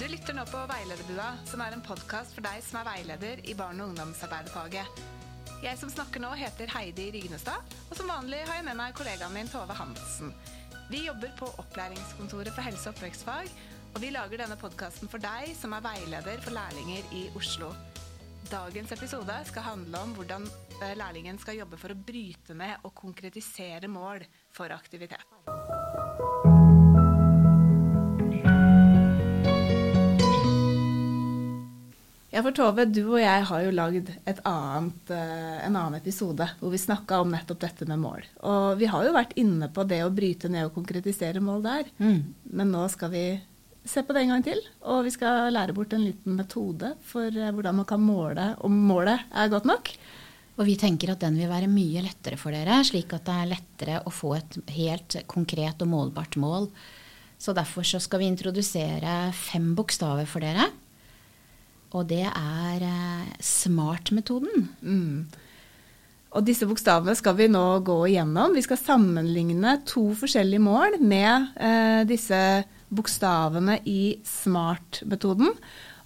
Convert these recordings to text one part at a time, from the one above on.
Du lytter nå på Veilederbua, som er en podkast for deg som er veileder i barne- og ungdomsarbeiderfaget. Jeg som snakker nå, heter Heidi Rygnestad, og som vanlig har jeg med meg kollegaen min Tove Hansen. Vi jobber på Opplæringskontoret for helse- og oppvekstfag, og vi lager denne podkasten for deg som er veileder for lærlinger i Oslo. Dagens episode skal handle om hvordan eh, lærlingen skal jobbe for å bryte ned og konkretisere mål for aktivitet. Ja, for Tove, du og jeg har jo lagd annet, eh, en annen episode hvor vi snakka om nettopp dette med mål. Og vi har jo vært inne på det å bryte ned og konkretisere mål der. Mm. Men nå skal vi se på det en gang til. Og vi skal lære bort en liten metode for eh, hvordan man kan måle om målet er godt nok. Og vi tenker at den vil være mye lettere for dere, slik at det er lettere å få et helt konkret og målbart mål. Så derfor så skal vi introdusere fem bokstaver for dere. Og det er eh, SMART-metoden. Mm. Og disse bokstavene skal vi nå gå igjennom. Vi skal sammenligne to forskjellige mål med eh, disse bokstavene i SMART-metoden.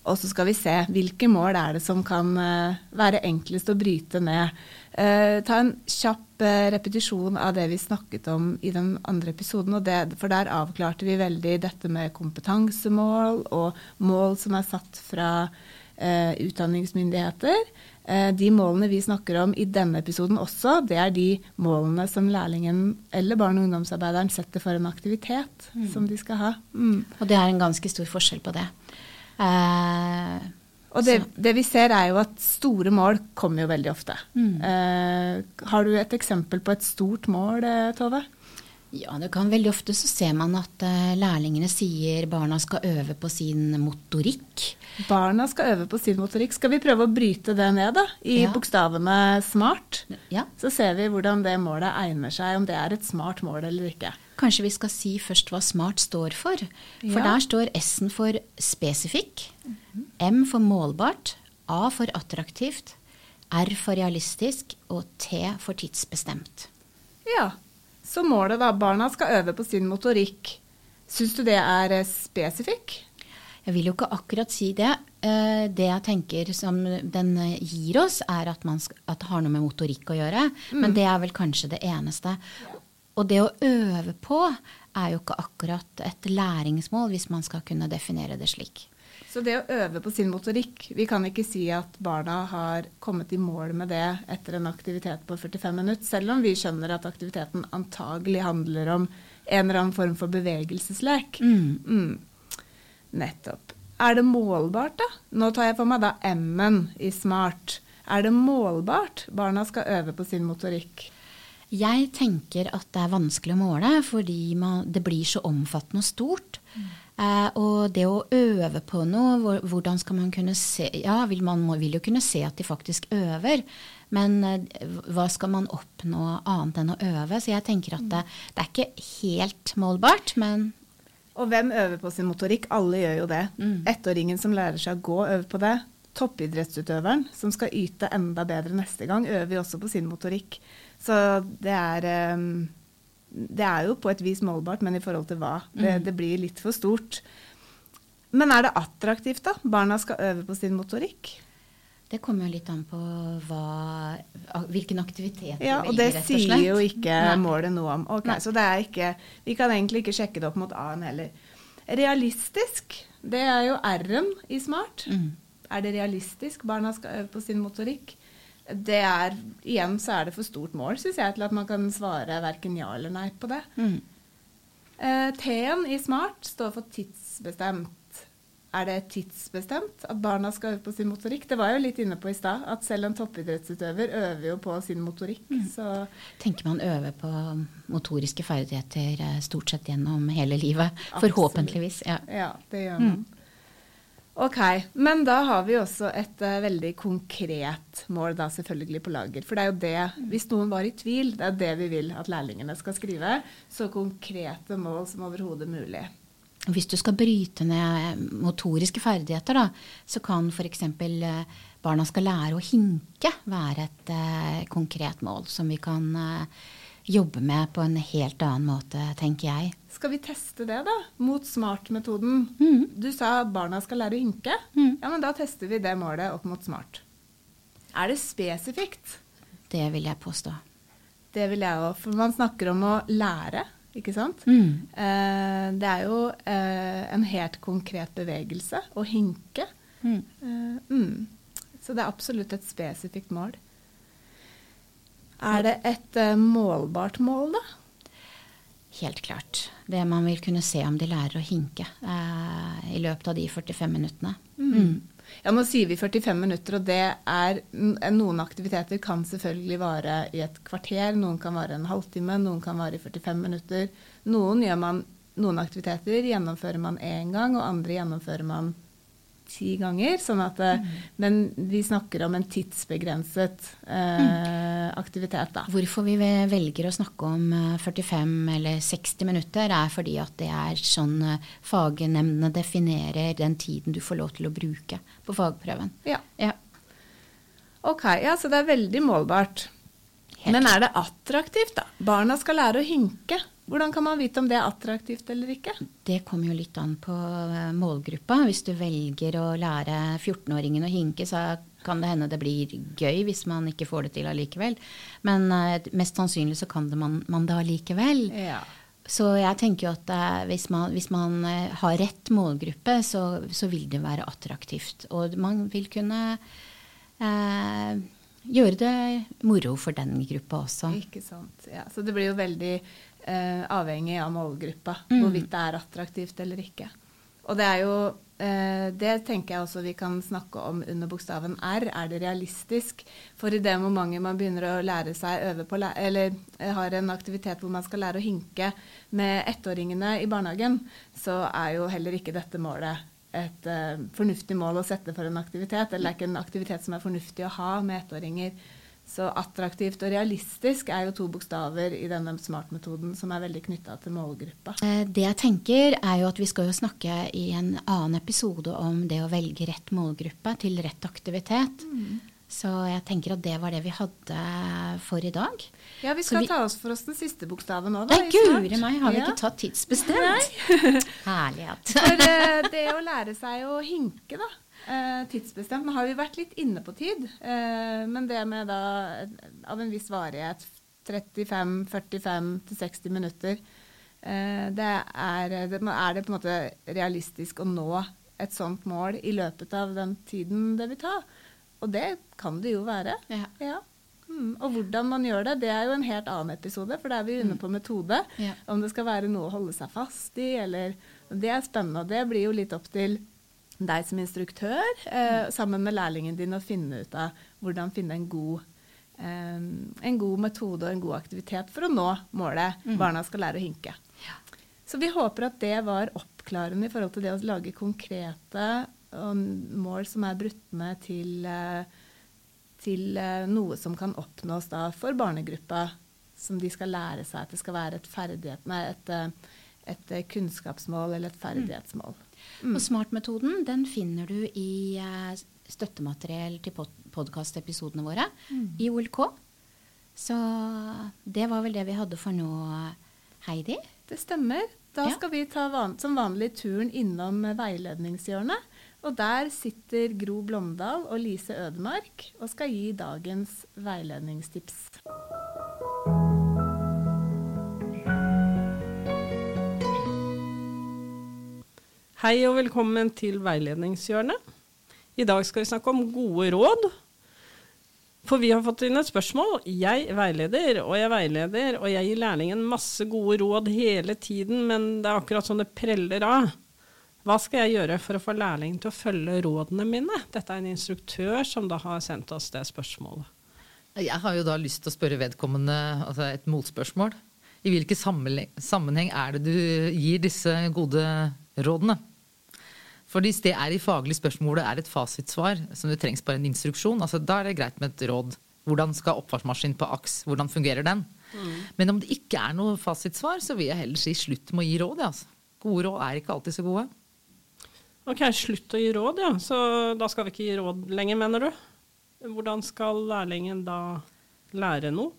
Og så skal vi se hvilke mål er det som kan eh, være enklest å bryte ned. Eh, ta en kjapp eh, repetisjon av det vi snakket om i den andre episoden. Det, for der avklarte vi veldig dette med kompetansemål og mål som er satt fra utdanningsmyndigheter. Eh, de målene vi snakker om i denne episoden også, det er de målene som lærlingen eller barne- og ungdomsarbeideren setter for en aktivitet mm. som de skal ha. Mm. Og det er en ganske stor forskjell på det. Eh, og det, det, vi ser er jo at store mål kommer jo veldig ofte. Mm. Eh, har du et eksempel på et stort mål, eh, Tove? Ja, det kan veldig ofte så ser man at uh, lærlingene sier barna skal øve på sin motorikk. Barna skal øve på sin motorikk. Skal vi prøve å bryte det ned da, i ja. bokstavene SMART? Ja. Så ser vi hvordan det målet egner seg, om det er et smart mål eller ikke. Kanskje vi skal si først hva SMART står for. For ja. der står S-en for spesifikk. M for målbart, A for attraktivt, R for realistisk og T for tidsbestemt. Ja, så målet da, barna skal øve på sin motorikk. Syns du det er eh, spesifikk? Jeg vil jo ikke akkurat si det. Eh, det jeg tenker som den gir oss, er at, skal, at det har noe med motorikk å gjøre. Mm. Men det er vel kanskje det eneste. Og det å øve på er jo ikke akkurat et læringsmål, hvis man skal kunne definere det slik. Så det å øve på sin motorikk Vi kan ikke si at barna har kommet i mål med det etter en aktivitet på 45 minutter, selv om vi skjønner at aktiviteten antagelig handler om en eller annen form for bevegelseslek. Mm. Mm. Nettopp. Er det målbart, da? Nå tar jeg for meg da M-en i SMART. Er det målbart barna skal øve på sin motorikk? Jeg tenker at det er vanskelig å måle fordi man, det blir så omfattende og stort. Mm. Eh, og det å øve på noe, hvordan skal man kunne se Ja, vil man vil jo kunne se at de faktisk øver, men eh, hva skal man oppnå annet enn å øve? Så jeg tenker at det, det er ikke helt målbart, men Og hvem øver på sin motorikk? Alle gjør jo det. Mm. Ettåringen som lærer seg å gå, øver på det. Toppidrettsutøveren som skal yte enda bedre neste gang, øver jo også på sin motorikk. Så det er um, Det er jo på et vis målbart, men i forhold til hva? Det, mm. det, blir litt for stort. Men er det attraktivt, da? Barna skal øve på sin motorikk? Det kommer jo litt an på hva, hvilken aktivitet ja, du velger, rett og slett. Og det sier jo ikke Nei. målet noe om. Okay, Så det er ikke Vi kan egentlig ikke sjekke det opp mot A-en heller. Realistisk, det er jo R-en i SMART. Mm. Er det realistisk barna skal øve på sin motorikk? Det er Igjen så er det for stort mål, syns jeg, til at man kan svare verken ja eller nei på det. Mm. Eh, T-en i SMART står for tidsbestemt. Er det tidsbestemt at barna skal øve på sin motorikk? Det var jeg jo litt inne på i stad, at selv en toppidrettsutøver øver jo på sin motorikk. Mm. Så Tenker man øver på motoriske ferdigheter eh, stort sett gjennom hele livet. Absolutt. Forhåpentligvis. Ja. ja, det gjør man. Mm. Ok, Men da har vi også et uh, veldig konkret mål da selvfølgelig på lager. For det er jo det, hvis noen var i tvil, det er det vi vil at lærlingene skal skrive. Så konkrete mål som overhodet mulig. Hvis du skal bryte ned motoriske ferdigheter, da, så kan f.eks. Uh, barna skal lære å hinke være et uh, konkret mål som vi kan uh, jobbe med på en helt annen måte, tenker jeg. Skal vi teste det, da? Mot smart-metoden. Mm. Du sa barna skal lære å hinke. Mm. Ja, men da tester vi det målet opp mot smart. Er det spesifikt? Det vil jeg påstå. Det vil jeg òg. For man snakker om å lære, ikke sant? Mm. Eh, det er jo eh, en helt konkret bevegelse å hinke. Mm. Eh, mm. Så det er absolutt et spesifikt mål. Er det et eh, målbart mål, da? Helt klart. Det man vil kunne se om de lærer å hinke eh, i løpet av de 45 minuttene. Mm. Ja, Nå sier vi 45 minutter, og det er Noen aktiviteter kan selvfølgelig vare i et kvarter, noen kan vare en halvtime, noen kan vare i 45 minutter. Noen, gjør man, noen aktiviteter gjennomfører man én gang, og andre gjennomfører man ti ganger. Sånn at, mm. Men vi snakker om en tidsbegrenset eh, aktivitet, da. Hvorfor vi velger å snakke om 45 eller 60 minutter, er fordi at det er sånn fagnemndene definerer den tiden du får lov til å bruke på fagprøven. Ja. ja. Ok, ja, så det er veldig målbart. Helt. Men er det attraktivt, da? Barna skal lære å hinke. Hvordan kan man vite om det er attraktivt eller ikke? Det kommer jo litt an på eh, målgruppa. Hvis du velger å lære 14-åringen å hinke, så kan det hende det blir gøy hvis man ikke får det til allikevel. Men uh, mest sannsynlig så kan det man, man det allikevel. Ja. Så jeg tenker jo at uh, hvis man, hvis man har rett målgruppe, så, så, vil det være attraktivt. Og man vil kunne gjøre det moro for den gruppa også. Ikke sant. Ja, så det blir jo veldig eh, avhengig av målgruppa, mm. hvorvidt det er attraktivt eller ikke. Og det er jo eh, Det tenker jeg også vi kan snakke om under bokstaven R. Er det realistisk? For i det momentet man begynner å lære seg øve på Eller eh, har en aktivitet hvor man skal lære å hinke med ettåringene i barnehagen, så er jo heller ikke dette målet et eh, fornuftig mål å sette for en aktivitet. Eller det er ikke en aktivitet som er fornuftig å ha med ettåringer. Så attraktivt og realistisk er jo to bokstaver i denne smart-metoden som er veldig knytta til målgruppa. Eh, det jeg tenker er jo at vi skal jo snakke i en annen episode om det å velge rett målgruppe til rett aktivitet. Mm. Så jeg tenker at det var det vi hadde for i dag. Ja, vi skal vi... ta oss for oss den siste bokstaven nå, da. Nei, guri meg, har vi ja. ikke tatt tidsbestemt? Herlighet. For uh, det å lære seg å hinke, da Eh, tidsbestemt. Nå har vi vært litt inne på tid, eh, men det med da av en viss varighet 35-45-60 minutter eh, det er, det er, det på en måte realistisk å nå et sånt mål i løpet av den tiden det vil ta? Og det kan det jo være. Ja. ja. Mm. Og hvordan man gjør det, det er jo en helt annen episode, for da er vi inne mm. på metode. Ja. Om det skal være noe å holde seg fast i, eller Det er spennende, og det blir jo litt opp til deg som instruktør eh, sammen med lærlingen din å finne ut av hvordan finne en god, eh, en god metode og en god aktivitet for å nå målet mm. barna skal lære å hinke. Ja. Så vi håper at det var oppklarende i forhold til det å lage konkrete mål som er brutt ned til, eh, til eh, noe som kan oppnås da for barnegruppa, som de skal lære seg at det skal være et, nei, et, eh, et kunnskapsmål eller et ferdighetsmål. Mm. Og Smart-metoden den finner du i uh, støttemateriell til pod podkastepisodene våre mm. i OLK. Så det var vel det vi hadde for nå, Heidi. Det stemmer. Da ja. skal vi ta van som vanlig turen innom veiledningshjørnet. Og der sitter Gro Blomdal og Lise Ødemark og skal gi dagens veiledningstips. Hei og velkommen til Veiledningshjørnet. I dag skal vi snakke om gode råd. For vi har fått inn et spørsmål. Jeg veileder, og jeg veileder, og jeg gir lærlingen masse gode råd hele tiden, men det er akkurat sånn det preller av. Hva skal jeg gjøre for å få lærlingen til å følge rådene mine? Dette er en instruktør som da har sendt oss det spørsmålet. Jeg har jo da lyst til å spørre vedkommende altså et motspørsmål. I hvilken sammenheng er det du gir disse gode? For hvis det er i faglig spørsmål det er et fasitsvar, som det trengs bare en instruksjon, altså da er det greit med et råd. Hvordan skal oppfartsmaskinen på aks, hvordan fungerer den? Mm. Men om det ikke er noe fasitsvar, så vil jeg heller si slutt med å gi råd. Ja, altså. Gode råd er ikke alltid så gode. Ok, slutt å gi råd, ja. Så da skal vi ikke gi råd lenger, mener du? Hvordan skal lærlingen da lære noe?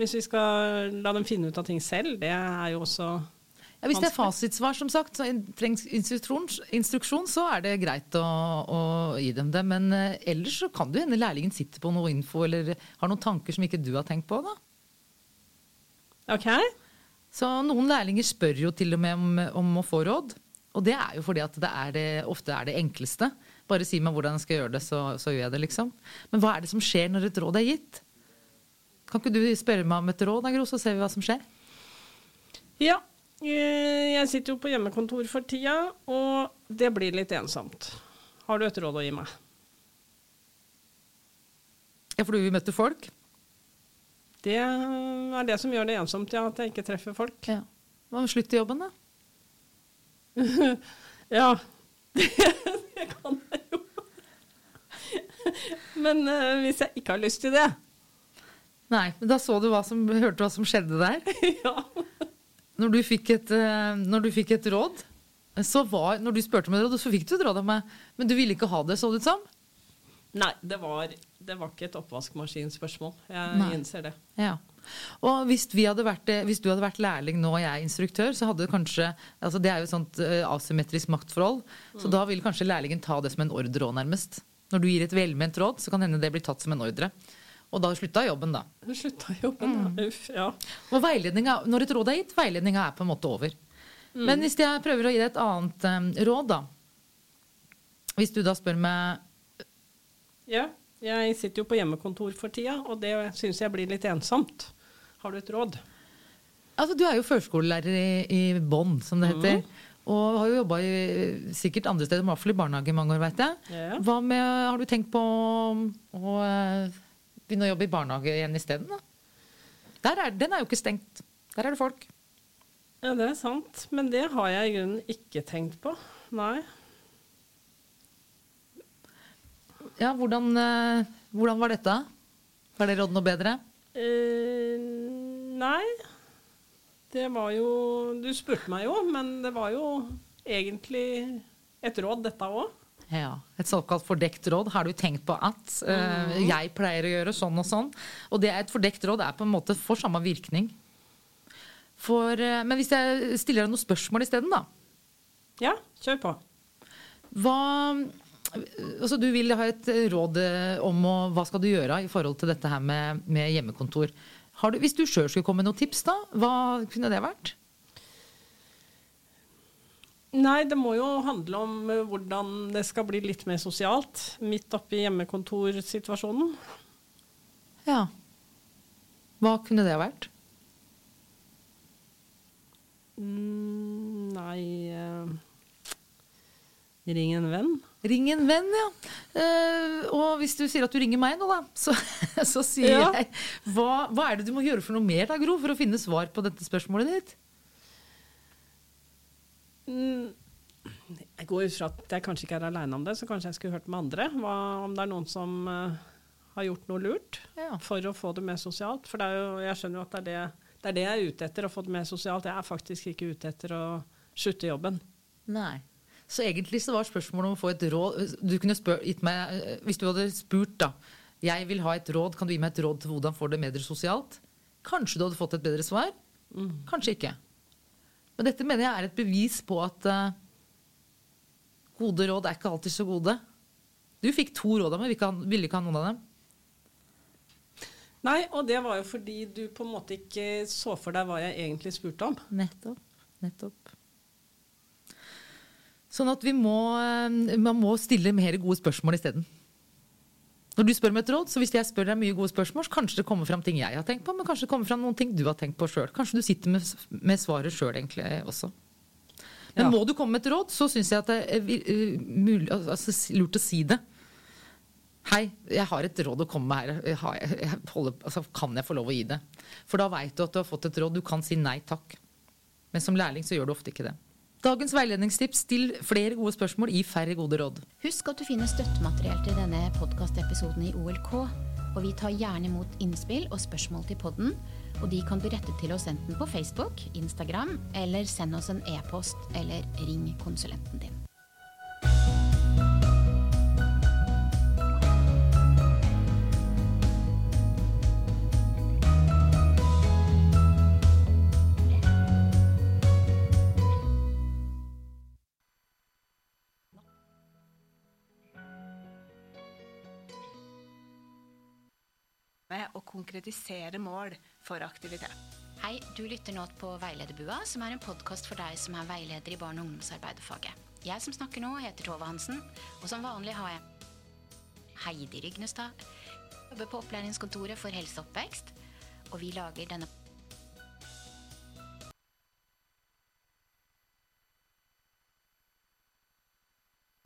Hvis vi skal la dem finne ut av ting selv, det er jo også Ja, hvis det er fasitsvar, som sagt, så trengs instruksjon, så er det greit å, å gi dem det. Men eh, ellers så kan det hende lærlingen sitter på noe info eller har noen tanker som ikke du har tenkt på. da. Ok. Så noen lærlinger spør jo til og med om, om å få råd. Og det er jo fordi at det, er det ofte er det enkleste. Bare si meg hvordan jeg skal gjøre det, så, så, gjør jeg det, liksom. Men hva er det som skjer når et råd er gitt? Kan ikke du spørre meg om et råd, da, Gro, så ser vi hva som skjer? Ja, jeg sitter jo på hjemmekontor for tida, og det blir litt ensomt. Har du et råd å gi meg? Ja, fordi vi møtte folk? Det er det som gjør det ensomt, ja. At jeg ikke treffer folk. Ja. Hva med slutt i jobben, da? ja. Det, det, kan jeg jo. men uh, hvis jeg ikke har lyst til det Nei, men da så du hva som, hørte hva som skjedde der? ja. Når du fikk et, eh, du fikk et råd, så var, når du spurte om et råd, så fikk du et råd av meg, men du ville ikke ha det, så det ut som? Nei, det var, det var ikke et oppvaskmaskinspørsmål. Jeg Nei. innser det. Ja. Og hvis, vært, hvis, du hadde vært lærling nå og jeg er instruktør, så hadde det kanskje altså Det er jo et sånt uh, asymmetrisk maktforhold. Mm. Så da vil kanskje lærlingen ta det som en ordre òg, nærmest. Når du gir et velment råd, så kan hende det blir tatt som en ordre. Og da slutta jobben, da. Slutta jobben, mm. Uff, ja. Og veiledninga, når et råd er gitt, veiledninga er på en måte over. Mm. Men hvis jeg prøver å gi deg et annet um, råd, da. Hvis du da spør meg Ja, jeg sitter jo på hjemmekontor for tida, og det syns jeg blir litt ensomt. Har du et råd? Altså, du er jo førskolelærer i, i Bonn, som det heter. Mm. Og har jo jobba sikkert andre steder, i hvert fall i barnehage i mange år, veit jeg. Ja. Hva med, Har du tenkt på å begynne å jobbe i barnehage igjen isteden, da. den er jo ikke stengt. Der er det folk. Ja, det er sant. Men det har jeg i grunnen ikke tenkt på. Nei. Ja, hvordan, eh, hvordan var dette? Var det råd noe bedre? Eh, nei. Det var jo Du spurte meg jo, men det var jo egentlig et råd, dette òg. Ja, Et såkalt fordekt råd. Har du tenkt på at uh, jeg pleier å gjøre sånn og sånn? Og det er et fordekt råd er på en måte for samme virkning. For, uh, men hvis jeg stiller deg noen spørsmål isteden, da? Ja, kjør på. Hva altså Du vil ha et råd eh, om å, hva skal du gjøre i forhold til dette her med, med hjemmekontor. Du, hvis du sjøl skulle komme med noen tips, da, hva kunne det vært? Nei, det må jo handle om eh, hvordan det skal bli litt mer sosialt midt oppi hjemmekontorsituasjonen. Ja. Hva kunne det vært? Mm, nei eh, Ring en venn. Ring en venn, ja. Eh, og hvis du sier at du ringer meg nå, da, så, så sier ja. jeg hva, hva, er det du må gjøre for noe mer, da, Gro, for å finne svar på dette spørsmålet ditt? Mm, jeg går ut fra at jeg kanskje ikke er aleine om det, så kanskje jeg skulle hørt med andre. Hva, om det er noen som uh, har gjort noe lurt ja. for å få det mer sosialt. For jo, jeg skjønner jo at det er det, det er det, jeg er ute etter, å få det mer sosialt. Jeg er faktisk ikke ute etter å slutte jobben. Nei. Så egentlig så var spørsmålet om å få et råd du kunne spør, meg, eh, Hvis du hadde spurt, da Jeg vil ha et råd, kan du gi meg et råd til hvordan få det bedre sosialt? Kanskje du hadde fått et bedre svar. Mm. Kanskje ikke. Men dette mener jeg er et bevis på at uh, gode råd er ikke alltid så gode. Du fikk to råd av meg, ville ikke ha noen av dem. Nei, og det var jo fordi du på en måte ikke så for deg hva jeg egentlig spurte om. Nettopp. Nettopp. Sånn at vi må, eh, man må stille mer gode spørsmål isteden. Når du spør meg et råd, så Hvis jeg spør deg mye gode spørsmål, så kanskje det kommer fram ting jeg har tenkt på, men kanskje det kommer fram noen ting du har tenkt på sjøl. Kanskje du sitter med, med svaret sjøl egentlig også. Men ja. må du komme med et råd, så syns jeg at det er eh, mulig, altså, lurt å si det. Hei, jeg har et råd å komme med her. Jeg jeg holder, altså, kan jeg få lov å gi det? For da veit du at du har fått et råd. Du kan si nei takk. Men som lærling så gjør du ofte ikke det. Dagens veiledningstips still flere gode spørsmål, i færre gode råd. Husk at du finner støttemateriell til denne podkastepisoden i OLK. Og vi tar gjerne imot innspill og spørsmål til podden. Og de kan bli rettet til oss enten på Facebook, Instagram eller send oss en e-post eller ring konsulenten din. Med å konkretisere mål for aktivitet. Hei, du lytter nå på Veilederbua, som er en podkast for deg som er veileder i barne- og ungdomsarbeiderfaget. Jeg som snakker nå, heter Tove Hansen, og som vanlig har jeg Heidi Rygnestad. Jobber på opplæringskontoret for helse og oppvekst, og vi lager denne